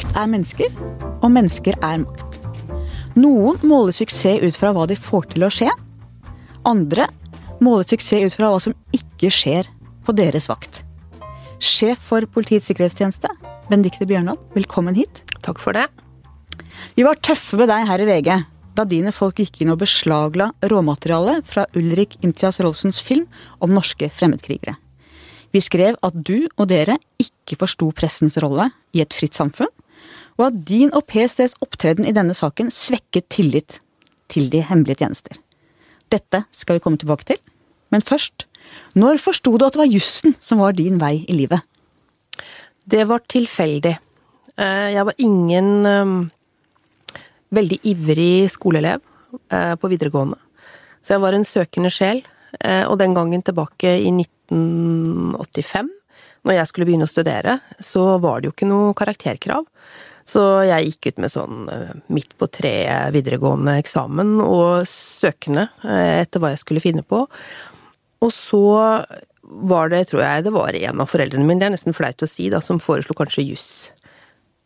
Makt er mennesker, og mennesker er makt. Noen måler suksess ut fra hva de får til å skje. Andre måler suksess ut fra hva som ikke skjer på deres vakt. Sjef for Politiets sikkerhetstjeneste, Benedicte Bjørndal, velkommen hit. Takk for det. Vi var tøffe med deg her i VG da dine folk gikk inn og beslagla råmateriale fra Ulrik Imtias Rolfsens film om norske fremmedkrigere. Vi skrev at du og dere ikke forsto pressens rolle i et fritt samfunn, og at din og PSTs opptreden i denne saken svekket tillit til de hemmelige tjenester. Dette skal vi komme tilbake til, men først, når forsto du at det var jussen som var din vei i livet? Det var tilfeldig. Eh, jeg var ingen um, veldig ivrig skoleelev uh, på videregående. Så jeg var en søkende sjel, uh, og den gangen tilbake i 1985, når jeg skulle begynne å studere, så var det jo ikke noe karakterkrav. Så jeg gikk ut med sånn uh, midt på treet videregående eksamen og søkende etter hva jeg skulle finne på. Og så var det, tror jeg, det var en av foreldrene mine, det er nesten flaut å si, da, som foreslo kanskje juss.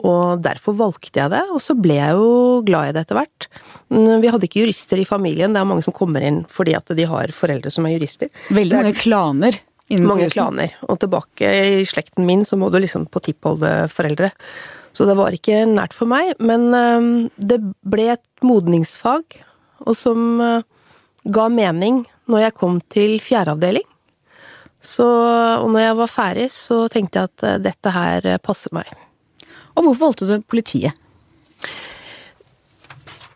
Og derfor valgte jeg det, og så ble jeg jo glad i det etter hvert. Mm, vi hadde ikke jurister i familien, det er mange som kommer inn fordi at de har foreldre som er jurister. Veldig mange klaner. Mange klaner. Og tilbake i slekten min så må du liksom på tippoldeforeldre. Så det var ikke nært for meg, men um, det ble et modningsfag, og som uh, ga mening når jeg kom til fjerde avdeling. Så, og når jeg var ferdig, så tenkte jeg at uh, dette her passer meg. Og hvorfor valgte du politiet?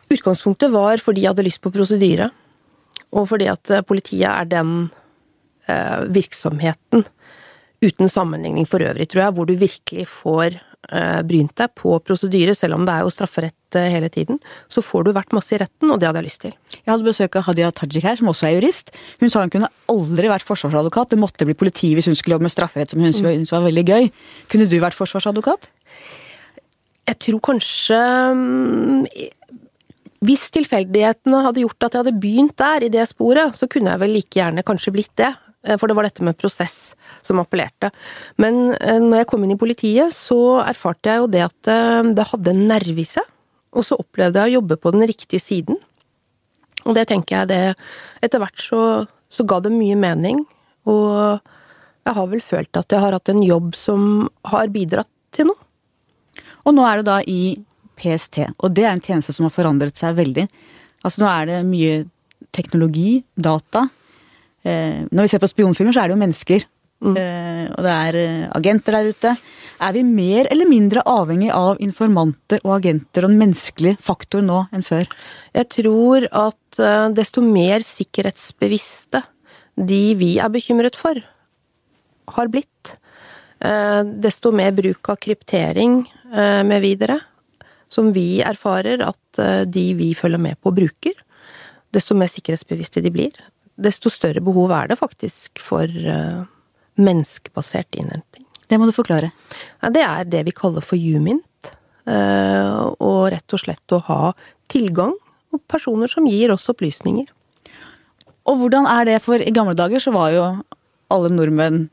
Utgangspunktet var fordi jeg hadde lyst på prosedyre. Og fordi at eh, politiet er den eh, virksomheten, uten sammenligning for øvrig, tror jeg, hvor du virkelig får eh, brynt deg på prosedyre, selv om det er jo strafferett eh, hele tiden. Så får du vært masse i retten, og det hadde jeg lyst til. Jeg hadde besøk av Hadia Tajik her, som også er jurist. Hun sa hun kunne aldri vært forsvarsadvokat. Det måtte bli politi hvis hun skulle jobbe med strafferett, som hun syntes var veldig gøy. Kunne du vært forsvarsadvokat? Jeg tror kanskje mm, Hvis tilfeldighetene hadde gjort at jeg hadde begynt der, i det sporet, så kunne jeg vel like gjerne kanskje blitt det. Eh, for det var dette med prosess som appellerte. Men eh, når jeg kom inn i politiet, så erfarte jeg jo det at eh, det hadde en nerve i seg. Og så opplevde jeg å jobbe på den riktige siden. Og det tenker jeg det Etter hvert så, så ga det mye mening. Og jeg har vel følt at jeg har hatt en jobb som har bidratt til noe. Og nå er du da i PST, og det er en tjeneste som har forandret seg veldig. Altså nå er det mye teknologi, data. Eh, når vi ser på spionfilmer, så er det jo mennesker. Mm. Eh, og det er eh, agenter der ute. Er vi mer eller mindre avhengig av informanter og agenter og den menneskelige faktor nå enn før? Jeg tror at desto mer sikkerhetsbevisste de vi er bekymret for, har blitt, eh, desto mer bruk av kryptering Eh, med videre, som vi erfarer at de vi følger med på, bruker. Desto mer sikkerhetsbevisste de blir, desto større behov er det faktisk for eh, menneskebasert innhenting. Det må du forklare. Ja, det er det vi kaller for humint. Og rett og slett å ha tilgang på personer som gir oss opplysninger. Og hvordan er det, for i gamle dager så var jo alle nordmenn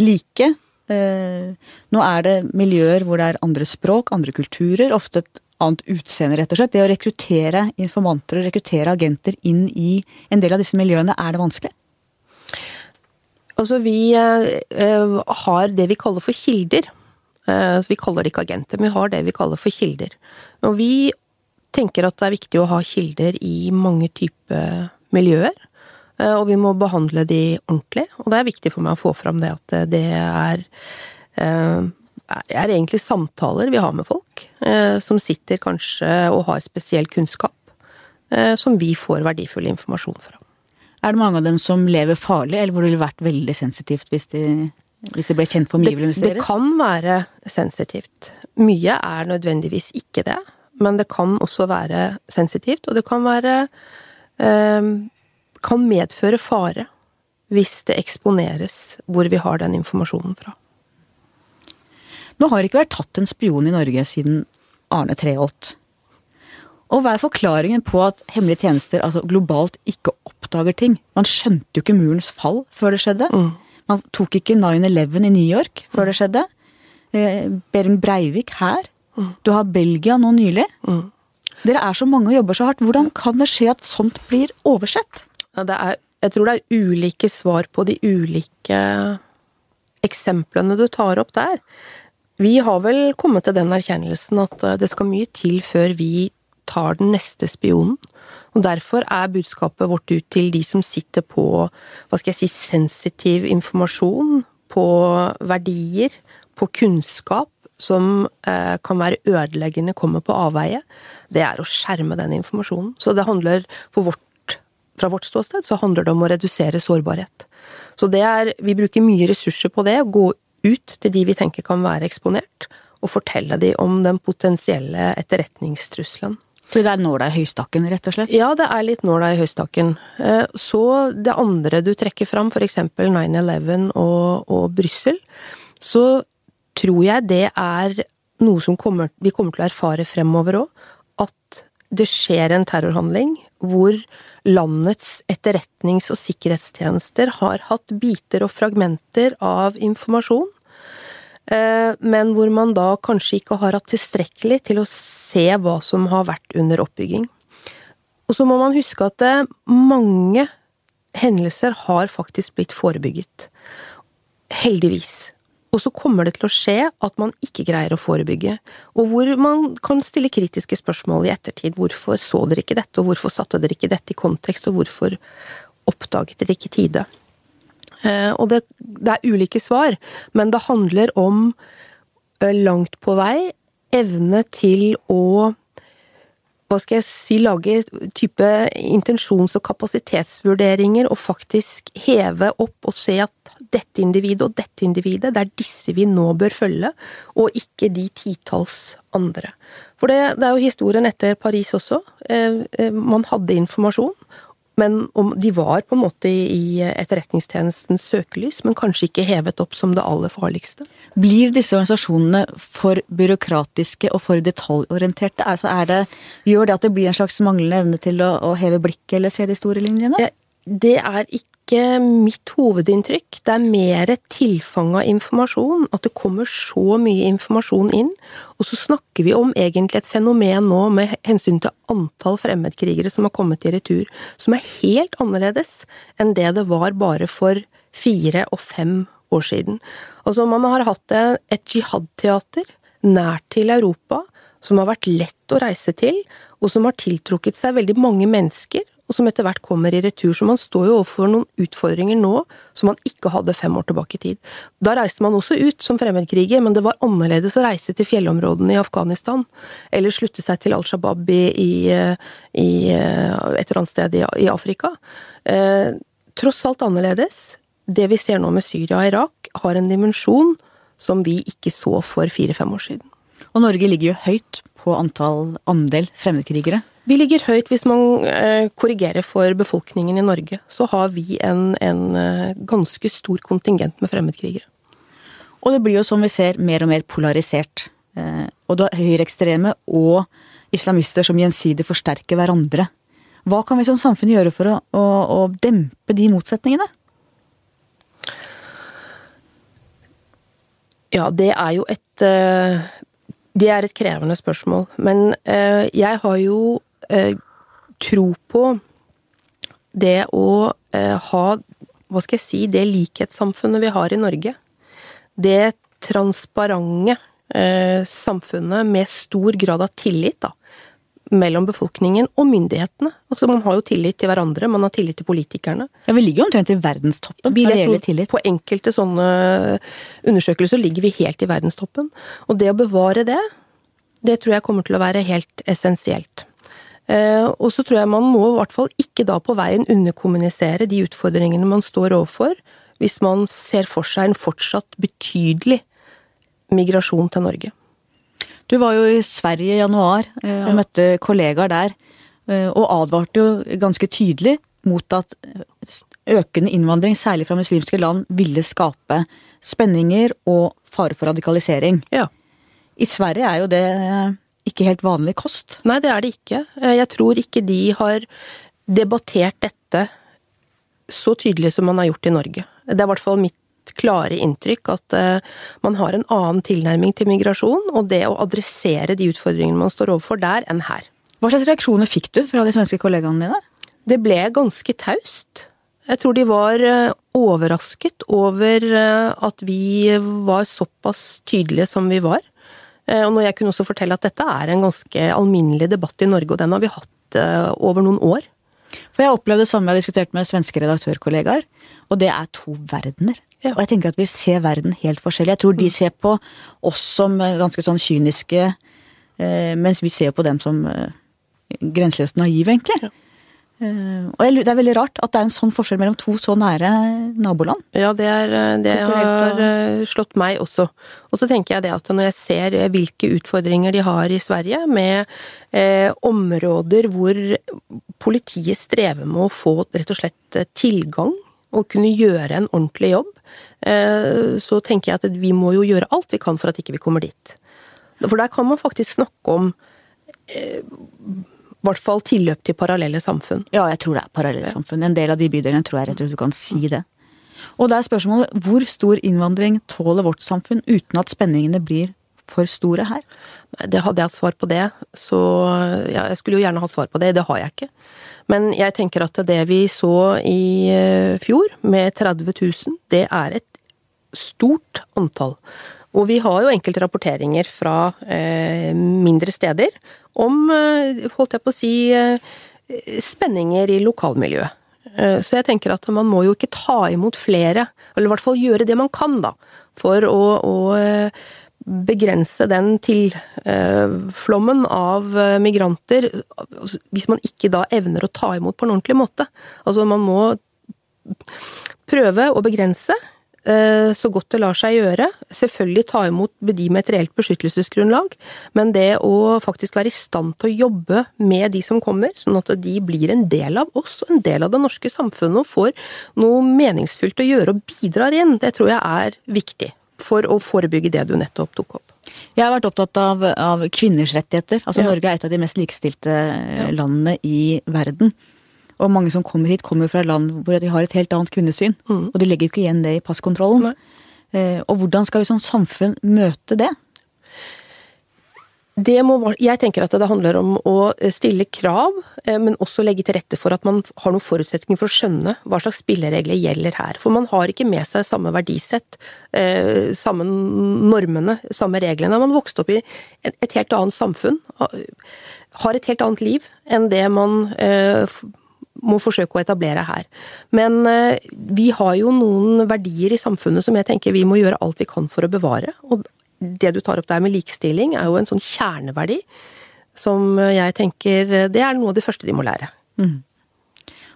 like. Eh, nå er det miljøer hvor det er andre språk, andre kulturer, ofte et annet utseende, rett og slett. Det å rekruttere informanter og rekruttere agenter inn i en del av disse miljøene, er det vanskelig? Altså, vi uh, har det vi kaller for kilder. Uh, vi kaller det ikke agenter, men vi har det vi kaller for kilder. Og vi tenker at det er viktig å ha kilder i mange typer miljøer. Eh, og vi må behandle de ordentlig. Og det er viktig for meg å få fram det at det er er egentlig samtaler vi har med folk, eh, som sitter kanskje og har spesiell kunnskap, som vi får verdifull informasjon fra. Er det mange av dem som lever farlig, eller hvor det ville vært veldig sensitivt hvis de, hvis de ble kjent for omgivelsene deres? Det kan være sensitivt. Mye er nødvendigvis ikke det, men det kan også være sensitivt, og det kan være eh, kan medføre fare hvis det eksponeres hvor vi har den informasjonen fra. Nå har det ikke vært tatt en spion i Norge siden Arne Treholt. Og hva er forklaringen på at hemmelige tjenester altså globalt ikke oppdager ting? Man skjønte jo ikke murens fall før det skjedde. Mm. Man tok ikke 9-11 i New York før det skjedde. Eh, Behring Breivik her Du har Belgia nå nylig. Mm. Dere er så mange og jobber så hardt. Hvordan kan det skje at sånt blir oversett? Ja, det er, jeg tror det er ulike svar på de ulike eksemplene du tar opp der. Vi har vel kommet til den erkjennelsen at eh, det skal mye til før vi tar den neste spionen. Og derfor er budskapet vårt ut til de som sitter på, hva skal jeg si, sensitiv informasjon, på verdier, på kunnskap som eh, kan være ødeleggende, kommer på avveie. Det er å skjerme den informasjonen. Så det handler for vårt, fra vårt ståsted, så handler det om å redusere sårbarhet. Så det er, vi bruker mye ressurser på det, å gå ut til de vi tenker kan være eksponert, og fortelle de om den potensielle etterretningstrusselen. Fordi det er nåla i høystakken, rett og slett? Ja, det er litt nåla i høystakken. Eh, så det andre du trekker fram, eksempel 9-11 og, og Brussel, så tror jeg det er noe som kommer, vi kommer til å erfare fremover òg. At det skjer en terrorhandling hvor landets etterretnings- og sikkerhetstjenester har hatt biter og fragmenter av informasjon, eh, men hvor man da kanskje ikke har hatt tilstrekkelig til å se hva som har vært under oppbygging. Og så må man huske at eh, mange hendelser har faktisk blitt forebygget. Heldigvis. Og så kommer det til å skje at man ikke greier å forebygge, og hvor man kan stille kritiske spørsmål i ettertid. Hvorfor så dere ikke dette, og hvorfor satte dere ikke dette i kontekst, og hvorfor oppdaget dere ikke tide? Eh, og det, det er ulike svar, men det handler om eh, langt på vei evne til å hva skal jeg si, lage type intensjons- og kapasitetsvurderinger og faktisk heve opp og se at dette individet og dette individet, det er disse vi nå bør følge, og ikke de titalls andre. For det, det er jo historien etter Paris også. Eh, eh, man hadde informasjon, men om, de var på en måte i etterretningstjenestens søkelys, men kanskje ikke hevet opp som det aller farligste. Blir disse organisasjonene for byråkratiske og for detaljorienterte? Altså er det, gjør det at det blir en slags manglende evne til å, å heve blikket eller se de store linjene? Det er ikke mitt hovedinntrykk. Det er mer tilfang av informasjon. At det kommer så mye informasjon inn. Og så snakker vi om egentlig et fenomen nå med hensyn til antall fremmedkrigere som har kommet i retur, som er helt annerledes enn det det var bare for fire og fem år siden. Altså, man har hatt et jihad-teater nært til Europa, som har vært lett å reise til, og som har tiltrukket seg veldig mange mennesker, og som etter hvert kommer i retur. Så man står jo overfor noen utfordringer nå som man ikke hadde fem år tilbake i tid. Da reiste man også ut som fremmedkriger, men det var annerledes å reise til fjellområdene i Afghanistan, eller slutte seg til Al Shabaab i, i, i et eller annet sted i, i Afrika. Eh, tross alt annerledes. Det vi ser nå med Syria og Irak, har en dimensjon som vi ikke så for fire-fem år siden. Og Norge ligger jo høyt på antall andel fremmedkrigere. Vi ligger høyt hvis man eh, korrigerer for befolkningen i Norge. Så har vi en, en eh, ganske stor kontingent med fremmedkrigere. Og det blir jo som vi ser mer og mer polarisert. Eh, og du har høyreekstreme og islamister som gjensidig forsterker hverandre. Hva kan vi som samfunn gjøre for å, å, å dempe de motsetningene? Ja, det er jo et Det er et krevende spørsmål. Men jeg har jo eh, tro på det å eh, ha Hva skal jeg si Det likhetssamfunnet vi har i Norge. Det transparente eh, samfunnet med stor grad av tillit, da. Mellom befolkningen og myndighetene. Altså Man har jo tillit til hverandre, man har tillit til politikerne. Ja, Vi ligger jo omtrent i verdenstoppen når det gjelder tillit. På enkelte sånne undersøkelser ligger vi helt i verdenstoppen. Og det å bevare det, det tror jeg kommer til å være helt essensielt. Eh, og så tror jeg man må i hvert fall ikke da på veien underkommunisere de utfordringene man står overfor, hvis man ser for seg en fortsatt betydelig migrasjon til Norge. Du var jo i Sverige i januar eh, og møtte kollegaer der, eh, og advarte jo ganske tydelig mot at økende innvandring, særlig fra muslimske land, ville skape spenninger og fare for radikalisering. Ja. I Sverige er jo det ikke helt vanlig kost? Nei, det er det ikke. Eh, jeg tror ikke de har debattert dette så tydelig som man har gjort i Norge. Det er i hvert fall mitt mitt klare inntrykk at man har en annen tilnærming til migrasjon, og det å adressere de utfordringene man står overfor der, enn her. Hva slags reaksjoner fikk du fra de svenske kollegaene dine? Det ble ganske taust. Jeg tror de var overrasket over at vi var såpass tydelige som vi var. Og når jeg kunne også fortelle at dette er en ganske alminnelig debatt i Norge, og den har vi hatt over noen år. For jeg opplevde det samme jeg har diskutert med svenske redaktørkollegaer, og det er to verdener. Ja. Og jeg tenker at vi ser verden helt forskjellig. Jeg tror de mm. ser på oss som ganske sånn kyniske, mens vi ser på dem som grenseløst naive, egentlig. Ja. Uh, og det er veldig rart at det er en sånn forskjell mellom to så nære naboland. Ja, det, er, eh, det har uh, slått meg også. Og så tenker jeg det at når jeg ser hvilke utfordringer de har i Sverige, med eh, områder hvor politiet strever med å få rett og slett tilgang og kunne gjøre en ordentlig jobb, så tenker jeg at vi må jo gjøre alt vi kan for at ikke vi kommer dit. For der kan man faktisk snakke om i hvert fall tilløp til parallelle samfunn. Ja, jeg tror det er parallelle samfunn. En del av de bydelene tror jeg rett og slett du kan si det. Og da er spørsmålet hvor stor innvandring tåler vårt samfunn uten at spenningene blir for store her? Nei, det hadde jeg hatt svar på det, så ja, jeg skulle jo gjerne hatt svar på det, det har jeg ikke. Men jeg tenker at det vi så i eh, fjor, med 30 000, det er et stort antall. Og vi har jo enkelte rapporteringer fra eh, mindre steder om, eh, holdt jeg på å si, eh, spenninger i lokalmiljøet. Eh, så jeg tenker at man må jo ikke ta imot flere, eller i hvert fall gjøre det man kan, da, for å, å begrense den tilflommen av migranter, hvis man ikke da evner å ta imot på en ordentlig måte. Altså man må prøve å begrense, så godt det lar seg gjøre. Selvfølgelig ta imot de med et reelt beskyttelsesgrunnlag, men det å faktisk være i stand til å jobbe med de som kommer, sånn at de blir en del av oss og en del av det norske samfunnet og får noe meningsfylt å gjøre og bidrar inn, det tror jeg er viktig for å forebygge det du nettopp tok opp. Jeg har vært opptatt av, av kvinners rettigheter. Altså ja. Norge er et av de mest likestilte landene i verden. Og mange som kommer hit, kommer fra land hvor de har et helt annet kvinnesyn. Mm. Og de legger jo ikke igjen det i passkontrollen. Eh, og hvordan skal vi som samfunn møte det? Det må, jeg tenker at det handler om å stille krav, eh, men også legge til rette for at man har noen forutsetninger for å skjønne hva slags spilleregler gjelder her. For man har ikke med seg samme verdisett, eh, samme normene, samme reglene. Man vokste opp i et helt annet samfunn, har et helt annet liv enn det man må forsøke å etablere her. Men eh, vi har jo noen verdier i samfunnet som jeg tenker vi må gjøre alt vi kan for å bevare. Og det du tar opp der med likestilling er jo en sånn kjerneverdi som jeg tenker eh, det er noe av det første de må lære. Mm.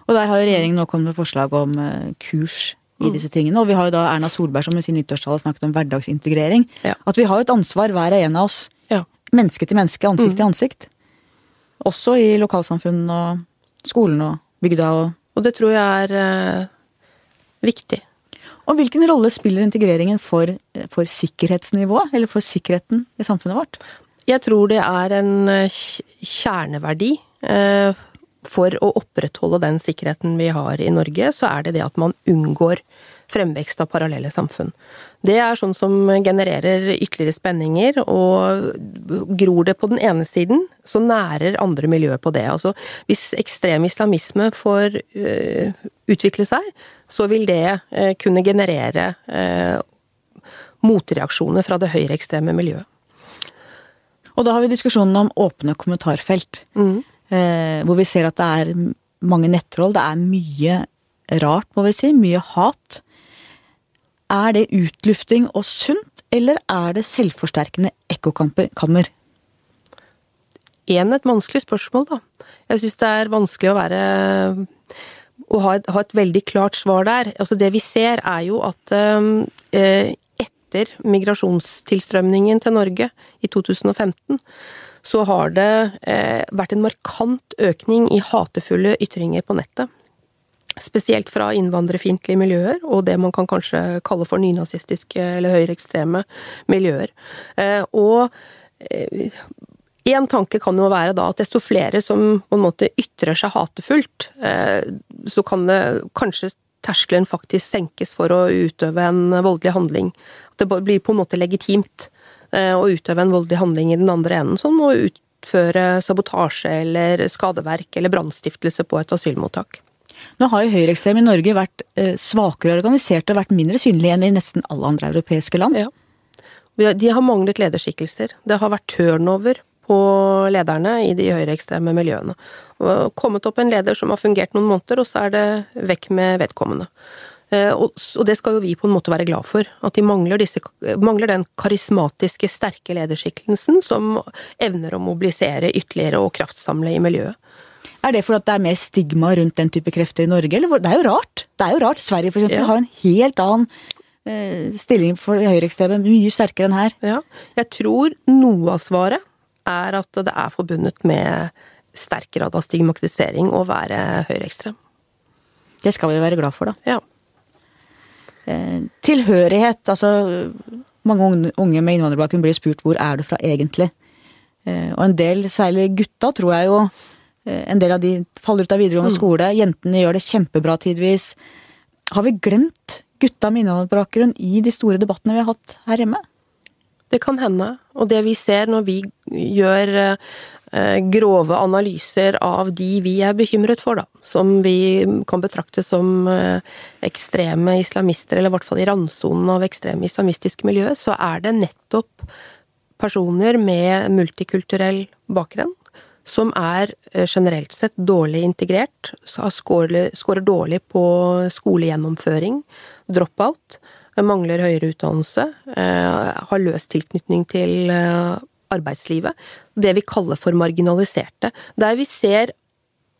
Og der har jo regjeringen nå kommet med forslag om eh, kurs i mm. disse tingene. Og vi har jo da Erna Solberg som i sin nyttårstale snakket om hverdagsintegrering. Ja. At vi har jo et ansvar hver og en av oss. Ja. Menneske til menneske, ansikt mm. til ansikt. Også i lokalsamfunn og skolen og bygda og Og det tror jeg er uh, viktig. Og hvilken rolle spiller integreringen for, for sikkerhetsnivået, eller for sikkerheten i samfunnet vårt? Jeg tror det er en eh, kjerneverdi. For å opprettholde den sikkerheten vi har i Norge, så er det det at man unngår fremvekst av parallelle samfunn. Det er sånn som genererer ytterligere spenninger, og gror det på den ene siden, så nærer andre miljøer på det. Altså hvis ekstrem islamisme får uh, utvikle seg, så vil det uh, kunne generere uh, motreaksjoner fra det høyreekstreme miljøet. Og da har vi diskusjonen om åpne kommentarfelt. Mm. hvor vi ser at det er mange nettroll, det er mye rart, må vi si. Mye hat. Er det utlufting og sunt, eller er det selvforsterkende ekkokammer? Igjen et vanskelig spørsmål, da. Jeg syns det er vanskelig å være å ha et, ha et, veldig klart svar der. Altså det vi ser er jo at eh, etter migrasjonstilstrømningen til Norge i 2015, så har det eh, vært en markant økning i hatefulle ytringer på nettet. Spesielt fra innvandrerfiendtlige miljøer, og det man kan kanskje kalle for nynazistiske eller høyreekstreme miljøer. Eh, og én eh, tanke kan jo være da at desto flere som på en måte ytrer seg hatefullt, eh, så kan det kanskje terskelen faktisk senkes for å utøve en voldelig handling. At det blir på en måte legitimt å utøve en voldelig handling i den andre enden, som å utføre sabotasje eller skadeverk eller brannstiftelse på et asylmottak. Nå har jo høyreekstreme i Norge vært svakere organisert og vært mindre synlige enn i nesten alle andre europeiske land. Ja. De har manglet lederskikkelser. Det har vært turnover på lederne i de høyreekstreme miljøene. Og kommet opp en leder som har fungert noen måneder, og så er det vekk med vedkommende. Eh, og det skal jo vi på en måte være glad for. At de mangler, disse, mangler den karismatiske, sterke lederskikkelsen som evner å mobilisere ytterligere og kraftsamle i miljøet. Er det fordi det er mer stigma rundt den type krefter i Norge, eller? Det er jo rart. Det er jo rart. Sverige for eksempel ja. har en helt annen eh, stilling for høyreekstreme, mye sterkere enn her. Ja. Jeg tror noe av svaret er at det er forbundet med sterk grad av stigmatisering å være høyreekstrem. Det skal vi være glad for, da. Ja. Eh, tilhørighet, altså mange unge med innvandrerbakgrunn blir spurt hvor er du fra egentlig? Eh, og en del, særlig gutta, tror jeg jo, en del av de faller ut av videregående mm. skole. Jentene gjør det kjempebra tidvis. Har vi glemt gutta med innvandrerbakgrunn i de store debattene vi har hatt her hjemme? Det kan hende. Og det vi ser når vi gjør eh, grove analyser av de vi er bekymret for, da, som vi kan betrakte som eh, ekstreme islamister, eller i hvert fall i randsonen av ekstreme islamistiske miljø, så er det nettopp personer med multikulturell bakgrunn som er eh, generelt sett dårlig integrert, scorer dårlig på skolegjennomføring, drop-out, mangler høyere utdannelse, eh, har løs tilknytning til eh, arbeidslivet. Det vi kaller for marginaliserte. Der vi ser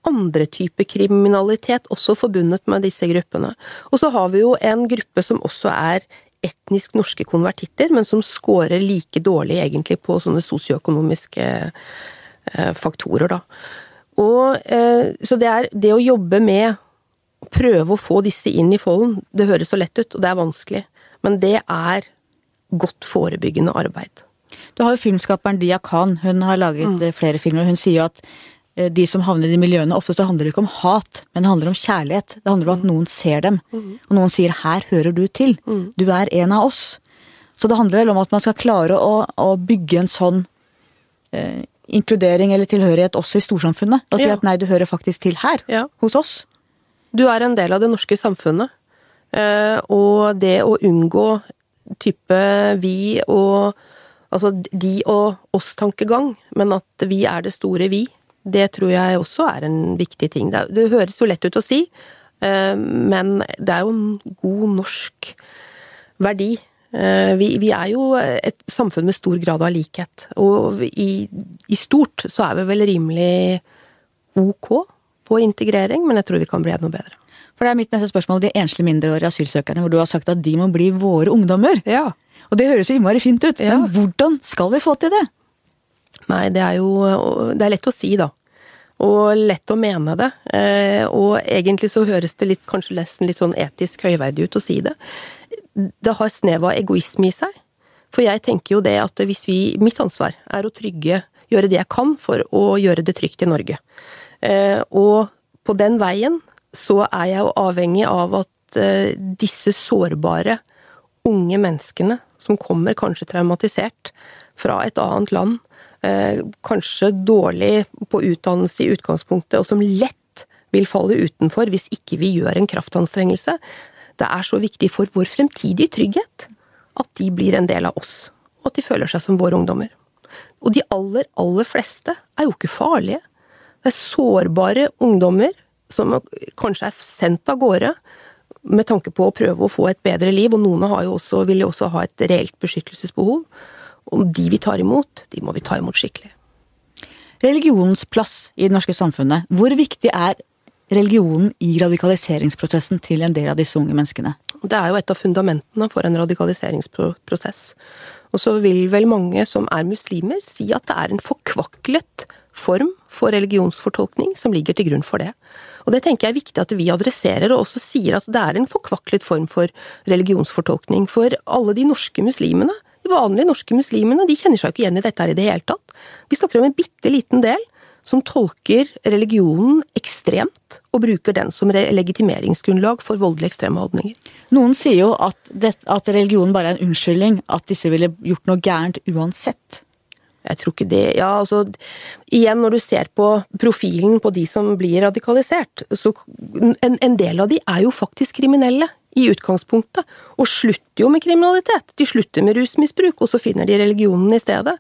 andre typer kriminalitet også forbundet med disse gruppene. Og så har vi jo en gruppe som også er etnisk norske konvertitter, men som scorer like dårlig egentlig på sånne sosioøkonomiske faktorer, da. Og, så det er det å jobbe med prøve å få disse inn i folden. Det høres så lett ut, og det er vanskelig. Men det er godt forebyggende arbeid. Du har jo filmskaperen Dia Khan. Hun har laget mm. Eh, flere filmer. Hun sier jo at eh, de som havner i de miljøene, ofte så handler det ikke om hat, men det handler om kjærlighet. Det handler om at mm. noen ser dem, mm. og noen sier 'her hører du til'. Mm. Du er en av oss. Så det handler vel om at man skal klare å, å bygge en sånn eh, inkludering eller tilhørighet også i storsamfunnet. Og si ja. at nei, du hører faktisk til her, ja. hos oss. Du er en del av det norske samfunnet. Eh, og det å unngå type vi og Altså de og oss-tankegang, men at vi er det store vi, det tror jeg også er en viktig ting. Det, det høres jo lett ut å si, eh, men det er jo en god norsk verdi. Eh, vi, vi, er jo et samfunn med stor grad av likhet, og i, i stort så er vi vel rimelig ok på integrering, men jeg tror vi kan bli enda bedre. For det er mitt neste spørsmål, de enslige mindreårige asylsøkerne, hvor du har sagt at de må bli våre ungdommer. Ja. Og det høres jo innmari fint ut, ja. men hvordan skal vi få til det? Nei, det er jo Det er lett å si, da. Og lett å mene det. Eh, og egentlig så høres det litt, kanskje nesten litt sånn etisk høyverdig ut å si det. Det har snev av egoisme i seg. For jeg tenker jo det at hvis vi Mitt ansvar er å trygge, gjøre det jeg kan for å gjøre det trygt i Norge. Eh, og på den veien så er jeg jo avhengig av at eh, disse sårbare unge menneskene som kommer kanskje traumatisert fra et annet land, eh, kanskje dårlig på utdannelse i utgangspunktet, og som lett vil falle utenfor hvis ikke vi gjør en kraftanstrengelse. Det er så viktig for vår fremtidige trygghet at de blir en del av oss, og at de føler seg som våre ungdommer. Og de aller, aller fleste er jo ikke farlige. Det er sårbare ungdommer som kanskje er sendt av gårde med tanke på å prøve å få et bedre liv, og noen har jo også, vil jo også ha et reelt beskyttelsesbehov. Og de vi tar imot, de må vi ta imot skikkelig. Religionens plass i det norske samfunnet. Hvor viktig er religionen i radikaliseringsprosessen til en del av disse unge menneskene? Det er jo et av fundamentene for en radikaliseringsprosess. Og så vil vel mange som er muslimer si at det er en forkvaklet form for religionsfortolkning som ligger til grunn for det. Og det tenker jeg er viktig at vi adresserer, og også sier at det er en forkvaklet form for religionsfortolkning. For alle de norske muslimene, de vanlige norske muslimene, de kjenner seg jo ikke igjen i dette her i det hele tatt. Vi snakker om en bitte liten del som tolker religionen ekstremt, og bruker den som legitimeringsgrunnlag for voldelige ekstreme holdninger. Noen sier jo at, det, at religionen bare er en unnskyldning, at disse ville gjort noe gærent uansett. Jeg tror ikke det Ja, altså Igjen, når du ser på profilen på de som blir radikalisert, så en, en del av de er jo faktisk kriminelle i utgangspunktet, og slutter jo med kriminalitet. De slutter med rusmisbruk, og så finner de religionen i stedet.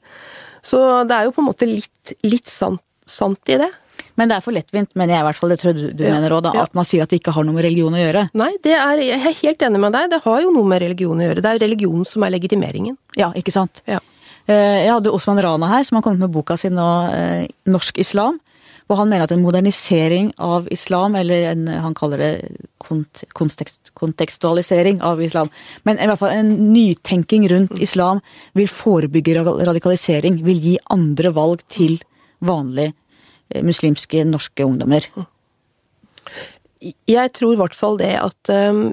Så det er jo på en måte litt, litt sant, sant, i det. Men det er for lettvint, mener jeg i hvert fall, det tror du, du ja, mener òg, ja. at man sier at det ikke har noe med religion å gjøre. Nei, det er, jeg er helt enig med deg, det har jo noe med religion å gjøre. Det er religionen som er legitimeringen. Ja, ikke sant. Ja. Eh, jeg hadde Osman Rana her, som har kommet med boka si nå, eh, 'Norsk islam'. Hvor han mener at en modernisering av islam, eller en, han kaller det kontekst, kontekstualisering av islam, men i hvert fall en nytenking rundt mm. islam vil forebygge radikalisering, vil gi andre valg til vanlige eh, muslimske norske ungdommer. Jeg tror i hvert fall det at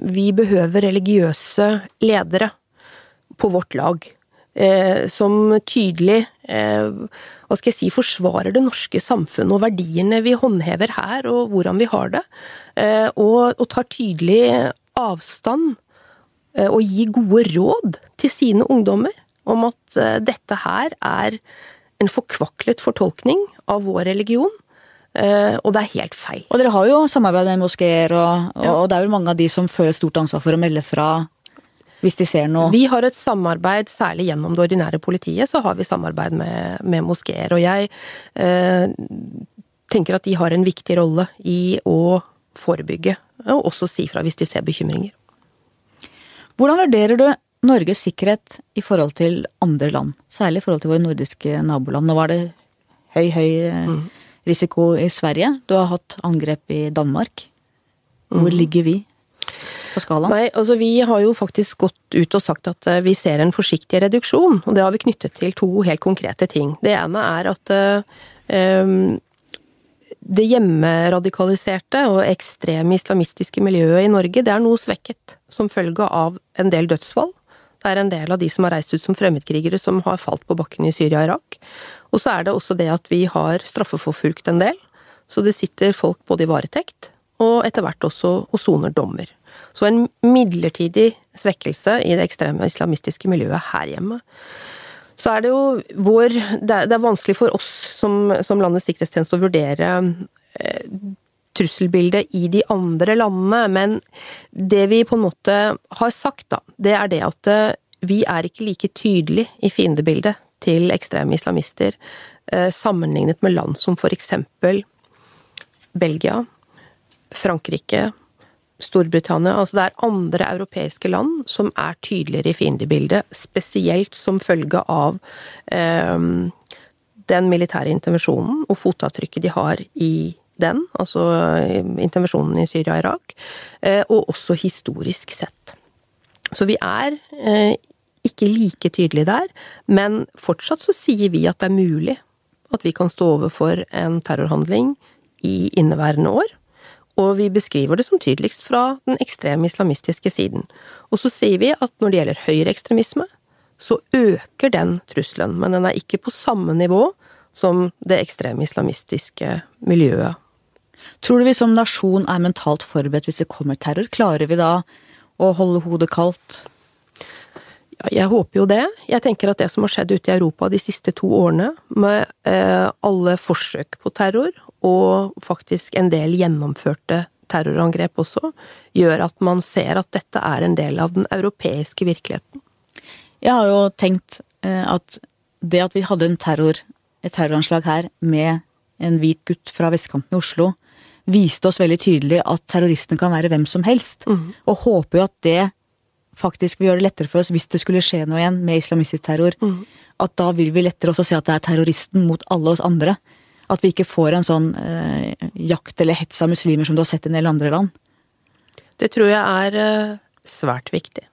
vi behøver religiøse ledere på vårt lag eh, som tydelig eh, hva skal jeg si, forsvarer det norske samfunnet og verdiene vi håndhever her, og hvordan vi har det. Eh, og, og, tar tydelig avstand eh, og gir gode råd til sine ungdommer om at eh, dette her er en forkvaklet fortolkning av vår religion. Uh, og det er helt feil. Og dere har jo samarbeid med moskeer, og, og, ja. og, det er vel mange av de som føler stort ansvar for å melde fra hvis de ser noe Vi har et samarbeid, særlig gjennom det ordinære politiet, så har vi samarbeid med, med moskeer. Og jeg eh, tenker at de har en viktig rolle i å forebygge, og også si fra hvis de ser bekymringer. Hvordan vurderer du Norges sikkerhet i forhold til andre land, særlig i forhold til våre nordiske naboland? Nå var det høy, høy eh, mm. risiko i Sverige. Du har hatt angrep i Danmark. Hvor mm. ligger vi? på skalaen? Nei, altså vi har jo faktisk gått ut og sagt at eh, vi ser en forsiktig reduksjon, og det har vi knyttet til to helt konkrete ting. Det ene er at um, det hjemmeradikaliserte og ekstreme islamistiske miljøet i Norge, det er noe svekket som følge av en del dødsfall. Det er en del av de som har reist ut som fremmedkrigere som har falt på bakken i Syria og Irak. Og så er det også det at vi har straffeforfulgt en del. Så det sitter folk både i varetekt og etter hvert også og soner dommer. Så en midlertidig svekkelse i det ekstreme islamistiske miljøet her hjemme. Så er det jo vår Det er, vanskelig for oss som, som landets sikkerhetstjeneste å vurdere eh, trusselbildet i de andre landene, men det vi på en måte har sagt, da, det er det at eh, vi er ikke like tydelige i fiendebildet til ekstreme islamister eh, sammenlignet med land som for eksempel Belgia, Frankrike, Storbritannia. Altså det er andre europeiske land som er tydeligere i fiendebildet, spesielt som følge av eh, den militære intervensjonen og fotavtrykket de har i den, altså intervensjonen i Syria og Irak, eh, og også historisk sett. Så vi er eh, ikke like tydelige der, men fortsatt så sier vi at det er mulig at vi kan stå overfor en terrorhandling i inneværende år og vi beskriver det som tydeligst fra den ekstreme islamistiske siden. Og så sier vi at når det gjelder høyreekstremisme, så øker den trusselen, men den er ikke på samme nivå som det ekstreme islamistiske miljøet. Tror du vi som nasjon er mentalt forberedt hvis det kommer terror? Klarer vi da å holde hodet kaldt? Ja, jeg håper jo det. Jeg tenker at det som har skjedd ute i Europa de siste to årene, med eh, alle forsøk på terror og faktisk en del gjennomførte terrorangrep også, gjør at man ser at dette er en del av den europeiske virkeligheten. Jeg har jo tenkt eh, at det at vi hadde en terror, et terroranslag her med en hvit gutt fra vestkanten i Oslo, viste oss veldig tydelig at terroristen kan være hvem som helst. Mm. Og håper jo at det faktisk vil gjøre det lettere for oss hvis det skulle skje noe igjen med islamistisk terror. Mm. At da vil vi lettere også se at det er terroristen mot alle oss andre. At vi ikke får en sånn eh, jakt eller hets av muslimer som du har sett i en del andre land. Det tror jeg er eh, svært viktig.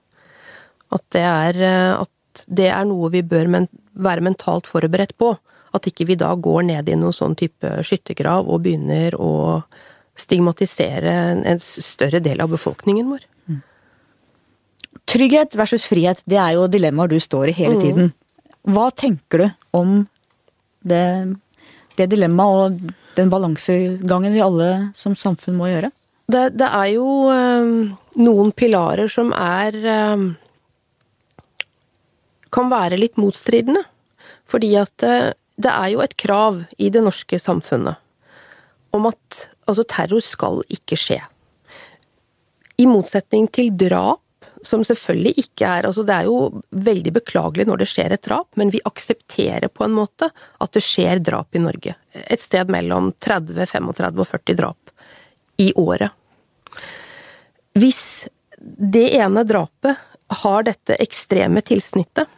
At det er, eh, at det er noe vi bør men, være mentalt forberedt på. At ikke vi da går ned i noen sånn type skyttergrav og begynner å stigmatisere en større del av befolkningen vår. Mm. Trygghet versus frihet, det er jo dilemmaer du står i hele mm. tiden. Hva tenker du om det det dilemmaet og den balansegangen vi alle som samfunn må gjøre? Det, det er jo øh, noen pilarer som er øh, kan være litt motstridende. Fordi at øh, det er jo et krav i det norske samfunnet om at altså, terror skal ikke skje. I motsetning til drap, som selvfølgelig ikke er Altså, det er jo veldig beklagelig når det skjer et drap, men vi aksepterer på en måte at det skjer drap i Norge. Et sted mellom 30, 35 og 40 drap i året. Hvis det ene drapet har dette ekstreme tilsnittet,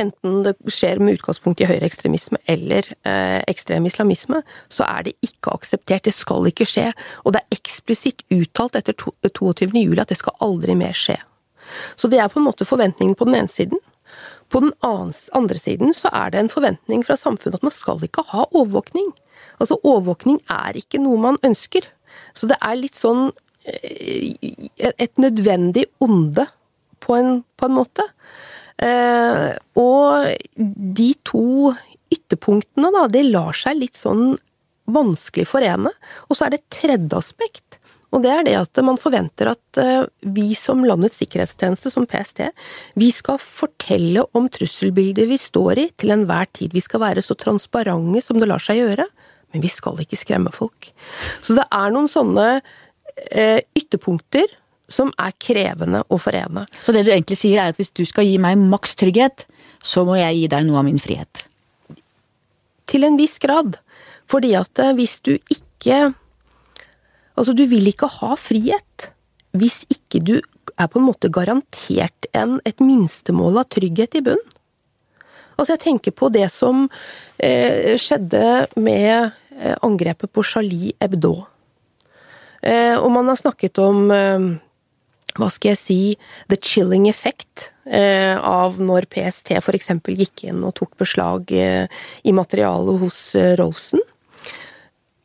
enten det skjer med utgangspunkt i høyreekstremisme eller eh, ekstrem islamisme, så er det ikke akseptert. Det skal ikke skje. Og det er eksplisitt uttalt etter 22. juli at det skal aldri mer skje. Så det er på en måte forventningen på den ene siden. På den andre siden så er det en forventning fra samfunnet at man skal ikke ha overvåkning. Altså overvåkning er ikke noe man ønsker. Så det er litt sånn eh, et nødvendig onde på en, på en måte. Eh, og de to ytterpunktene, da, det lar seg litt sånn vanskelig forene. Og så er det et tredje aspekt. Og det er det at man forventer at eh, vi som landets sikkerhetstjeneste, som PST, vi skal fortelle om trusselbilder vi står i til enhver tid. Vi skal være så transparente som det lar seg gjøre, men vi skal ikke skremme folk. Så det er noen sånne eh, ytterpunkter som er krevende å forene. Så det du egentlig sier er at hvis du skal gi meg maks trygghet, så må jeg gi deg noe av min frihet? Til en viss grad. Fordi at eh, hvis du ikke Altså, du vil ikke ha frihet hvis ikke du er på en måte garantert en, et minstemål av trygghet i bunn. Altså, jeg tenker på det som eh, skjedde med eh, angrepet på Charlie Hebdo. Eh, og man har snakket om eh, hva skal jeg si, the chilling effect eh, av når PST f.eks. gikk inn og tok beslag eh, i materialet hos eh, Rolfsen.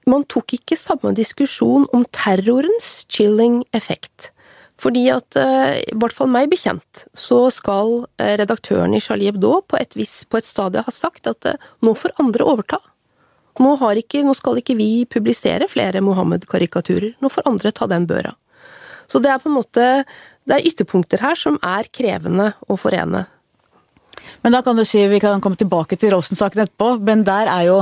Man tok ikke samme diskusjon om terrorens chilling effekt. Fordi at, eh, i hvert fall meg bekjent, så skal eh, redaktøren i Charlie Hebdo på et, vis, på et stadie ha sagt at eh, nå får andre overta. Nå, ikke, nå skal ikke vi publisere flere Mohammed-karikaturer, nå får andre ta den børa. Så det er på en måte det er ytterpunkter her som er krevende å forene. Men da kan du si, Vi kan komme tilbake til Rosen-saken etterpå, men der er jo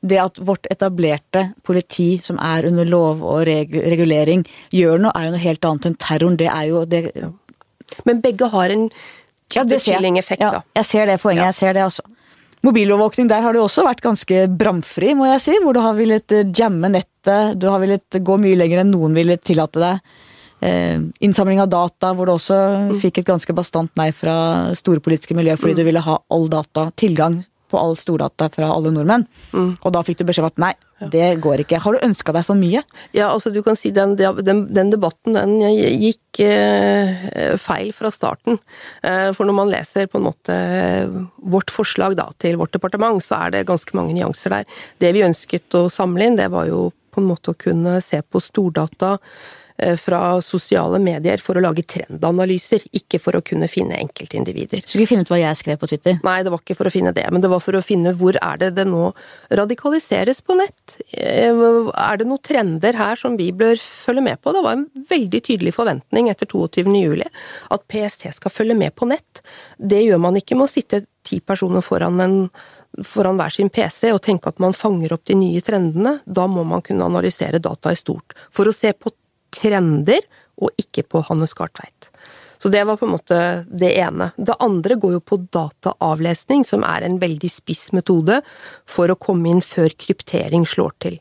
det at vårt etablerte politi, som er under lov og regulering, gjør noe, er jo noe helt annet enn terroren. Det er jo det Men begge har en ja, effekt, ja, da. Jeg ser det poenget, ja. jeg ser det også. Mobilovervåkning, der har du også vært ganske bramfri, må jeg si. Hvor du har villet eh, jamme nettet, du har villet gå mye lenger enn noen ville tillate deg innsamling av data, hvor du også mm. fikk et ganske bastant nei fra store politiske miljø fordi mm. du ville ha all data, tilgang på all stordata fra alle nordmenn. Mm. Og da fikk du beskjed om at nei, det går ikke. Har du ønska deg for mye? Ja, altså du kan si den, den, den debatten den gikk eh, feil fra starten. Eh, for når man leser på en måte vårt forslag da, til vårt departement, så er det ganske mange nyanser der. Det vi ønsket å samle inn, det var jo på en måte å kunne se på stordata Eh, fra sosiale medier for å lage trendanalyser, ikke for å kunne finne enkeltindivider. Skulle du ikke finne ut hva jeg skrev på Twitter? Nei, det var ikke for å finne det, men det var for å finne hvor er det det nå radikaliseres på nett? Eh, er det noen trender her som vi bør følge med på? Det var en veldig tydelig forventning etter 22. juli at PST skal følge med på nett. Det gjør man ikke med å sitte ti personer foran en foran hver sin PC og tenke at man fanger opp de nye trendene, da må man kunne analysere data i stort. For å se på trender, og ikke på Hannes Gartveit. Så det var på en måte det ene. Det andre går jo på dataavlesning, som er en veldig spiss metode for å komme inn før kryptering slår til.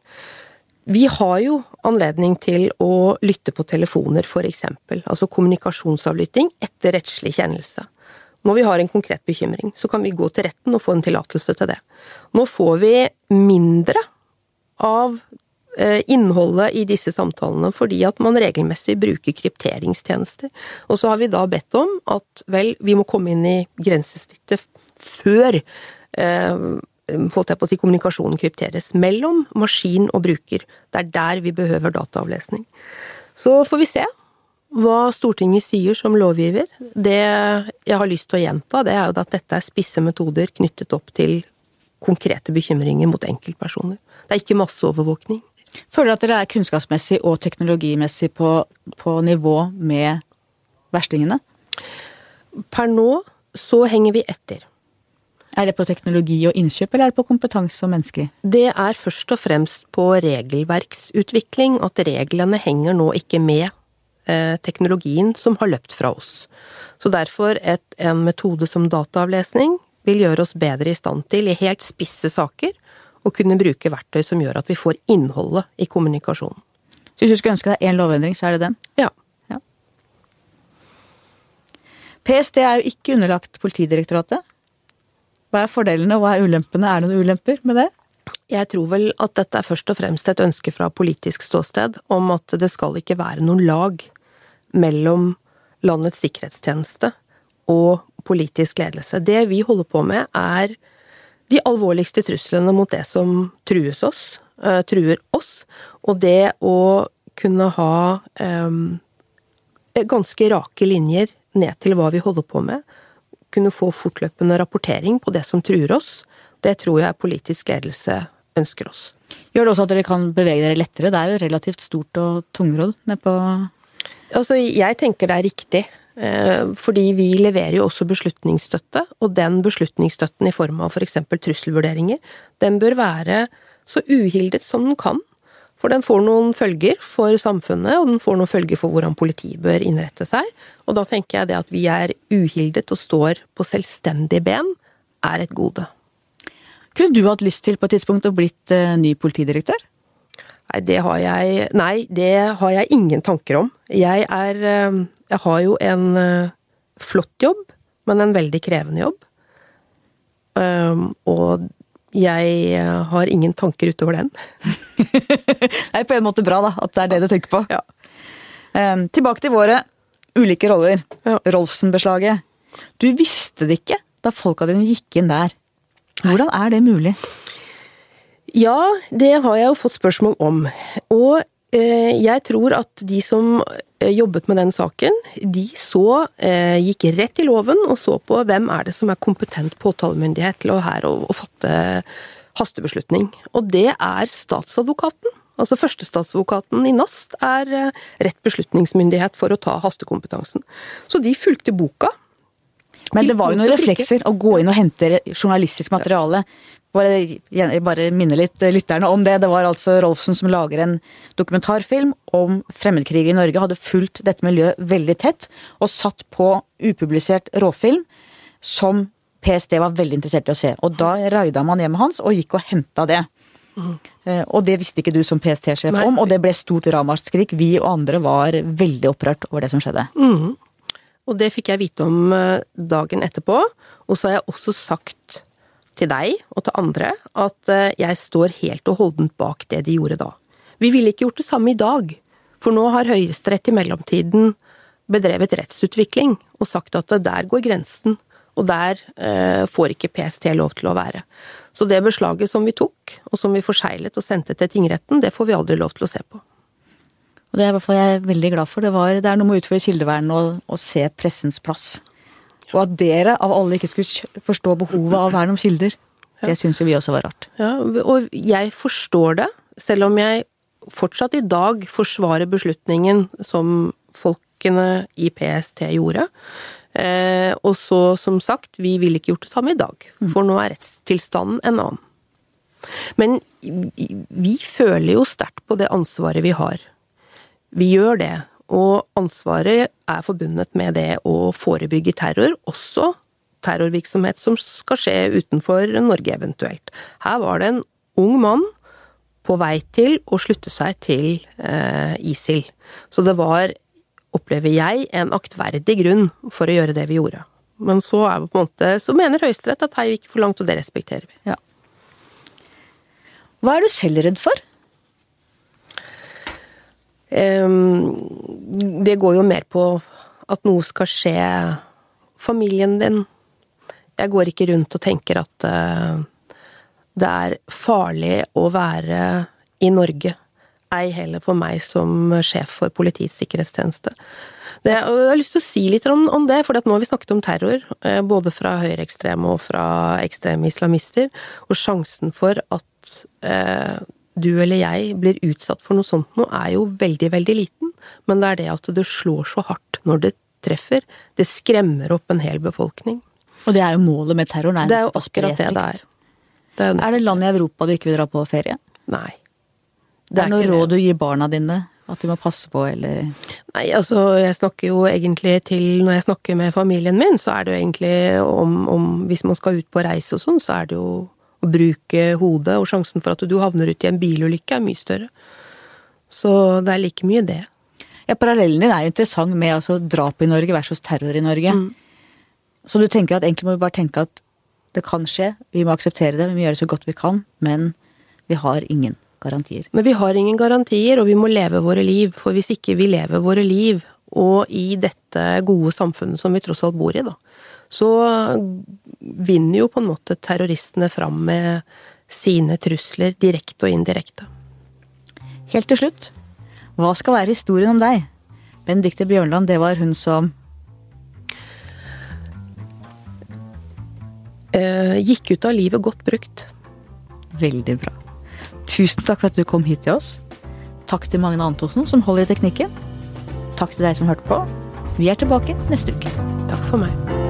Vi har jo anledning til å lytte på telefoner, eksempel, altså kommunikasjonsavlytting etter rettslig kjennelse. Når vi har en konkret bekymring, så kan vi gå til retten og få en tillatelse til det. Nå får vi mindre av innholdet i disse samtalene fordi at man regelmessig bruker krypteringstjenester. Og så har vi da bedt om at vel, vi må komme inn i grensesnittet før eh, holdt jeg på å si, kommunikasjonen krypteres. Mellom maskin og bruker. Det er der vi behøver dataavlesning. Så får vi se hva Stortinget sier som lovgiver. Det jeg har lyst til å gjenta, det er jo at dette er spisse metoder knyttet opp til konkrete bekymringer mot enkeltpersoner. Det er ikke masseovervåkning. Føler du at dere er kunnskapsmessig og teknologimessig på, på nivå med verstingene? Per nå så henger vi etter. Er det på teknologi og innkjøp, eller er det på kompetanse og mennesker? Det er først og fremst på regelverksutvikling, at reglene henger nå ikke med eh, teknologien som har løpt fra oss. Så derfor et, en metode som dataavlesning vil gjøre oss bedre i stand til, i helt spisse saker, å kunne bruke verktøy som gjør at vi får innholdet i kommunikasjonen. Så hvis du skulle ønske deg én lovendring, så er det den? Ja. ja. PST er jo ikke underlagt Politidirektoratet. Hva er fordelene og hva er ulempene? Er det noen ulemper med det? Jeg tror vel at dette er først og fremst et ønske fra politisk ståsted om at det skal ikke være noen lag mellom landets sikkerhetstjeneste og politisk ledelse. Det vi holder på med, er de alvorligste truslene mot det som trues oss, uh, truer oss, og det å kunne ha um, ganske rake linjer ned til hva vi holder på med, kunne få fortløpende rapportering på det som truer oss, det tror jeg politisk ledelse ønsker oss. Gjør det også at dere kan bevege dere lettere? Det er jo relativt stort og tungrodd nedpå Altså, jeg tenker det er riktig. Eh, fordi vi leverer jo også beslutningsstøtte, og den beslutningsstøtten i form av f.eks. trusselvurderinger, den bør være så uhildet som den kan. For den får noen følger for samfunnet, og den får noen følger for hvordan politiet bør innrette seg. Og da tenker jeg det at vi er uhildet og står på selvstendige ben, er et gode. Kunne du hatt lyst til på et tidspunkt å blitt uh, ny politidirektør? Nei, det har jeg Nei, det har jeg ingen tanker om. Jeg er uh, jeg har jo en uh, flott jobb, men en veldig krevende jobb. Um, og jeg uh, har ingen tanker utover den. det er på en måte bra, da, at det er det du tenker på. Ja. Um, tilbake til våre ulike roller. Ja. Rolfsen-beslaget. Du visste det ikke da folka dine gikk inn der. Hvordan er det mulig? Ja, det har jeg jo fått spørsmål om. Og Eh, jeg tror at de som eh, jobbet med den saken, de så eh, gikk rett i loven og så på hvem er det som er kompetent påtalemyndighet til å her å, å fatte hastebeslutning. Og det er statsadvokaten. Altså førstestatsadvokaten i NAST er rett beslutningsmyndighet for å ta hastekompetansen. Så de fulgte boka. Men det var jo noen reflekser å gå inn og hente journalistisk materiale bare, bare minne litt lytterne om det. Det var altså Rolfsen som lager en dokumentarfilm om fremmedkrig i Norge. Hadde fulgt dette miljøet veldig tett, og satt på upublisert råfilm som PST var veldig interessert i å se. Og da raida man hjemmet hans og gikk og henta det. Mm. Og det visste ikke du som PST-sjef om, og det ble stort ramaskrik. Vi og andre var veldig opprørt over det som skjedde. Mm. Og det fikk jeg vite om eh, dagen etterpå. Og så har jeg også sagt til deg og til andre at eh, jeg står helt og holdent bak det de gjorde da. Vi ville ikke gjort det samme i dag, for nå har Høyesterett i mellomtiden bedrevet rettsutvikling og sagt at der går grensen, og der eh, får ikke PST lov til å være. Så det beslaget som vi tok, og som vi forseglet og sendte til tingretten, det får vi aldri lov til å se på. Og Det er i hvert fall jeg er veldig glad for. Det, var, det er noe med å utføre kildevern og, og se pressens plass. Og at dere av alle ikke skulle forstå behovet av vern om kilder. Det syns jo vi også var rart. Ja, og jeg forstår det, selv om jeg fortsatt i dag forsvarer beslutningen som folkene i PST gjorde. Eh, og så, som sagt, vi ville ikke gjort det samme i dag, mm. for nå er rettstilstanden en annen. Men vi føler jo sterkt på det ansvaret vi har. Vi gjør det, og ansvaret er forbundet med det å forebygge terror, også terrorvirksomhet som skal skje utenfor Norge eventuelt. Her var det en ung mann på vei til å slutte seg til eh, ISIL. Så det var, opplever jeg, en aktverdig grunn for å gjøre det vi gjorde. Men så, er på en måte, så mener Høyesterett at her gikk for langt, og det respekterer vi. Ja. Hva er du selv redd for? Det går jo mer på at noe skal skje familien din. Jeg går ikke rundt og tenker at eh, det er farlig å være i Norge. Ei heller for meg som sjef for Politiets sikkerhetstjeneste. Det, jeg har lyst til å si litt om, om det, for nå har vi snakket om terror, eh, både fra høyreekstreme og fra ekstreme islamister, og sjansen for at eh, du eller jeg blir utsatt for noe sånt nå, er jo veldig, veldig liten. Men det er det at det slår så hardt når det treffer. Det skremmer opp en hel befolkning. Og det er jo målet med terroren. Det er jo akkurat det det er. Det er, er, det land i Europa du ikke vil dra på ferie? Nei. Det er, det er noe råd du gir barna dine? At de må passe på, eller Nei, altså, jeg snakker jo egentlig til Når jeg snakker med familien min, så er det jo egentlig om, om Hvis man skal ut på reise og sånn, så er det jo å bruke hodet, og sjansen for at du havner ut i en bilulykke er mye større. Så det er like mye det. Ja, parallellen din er jo interessant med altså, drap i Norge versus terror i Norge. Mm. Så du tenker at egentlig må vi bare tenke at det kan skje, vi må akseptere det, vi må gjøre så godt vi kan, men vi har ingen garantier. Men vi har ingen garantier, og vi må leve våre liv. For hvis ikke vi lever våre liv, og i dette gode samfunnet som vi tross alt bor i, da, så vinner jo på en måte terroristene fram med sine trusler, direkte og indirekte. Helt til slutt, hva skal være historien om deg? Benedicte Bjørnland, det var hun som eh, Gikk ut av livet godt brukt. Veldig bra. Tusen takk for at du kom hit til oss. Takk til Magne Antonsen, som holder i teknikken. Takk til deg som hørte på. Vi er tilbake neste uke. Takk for meg.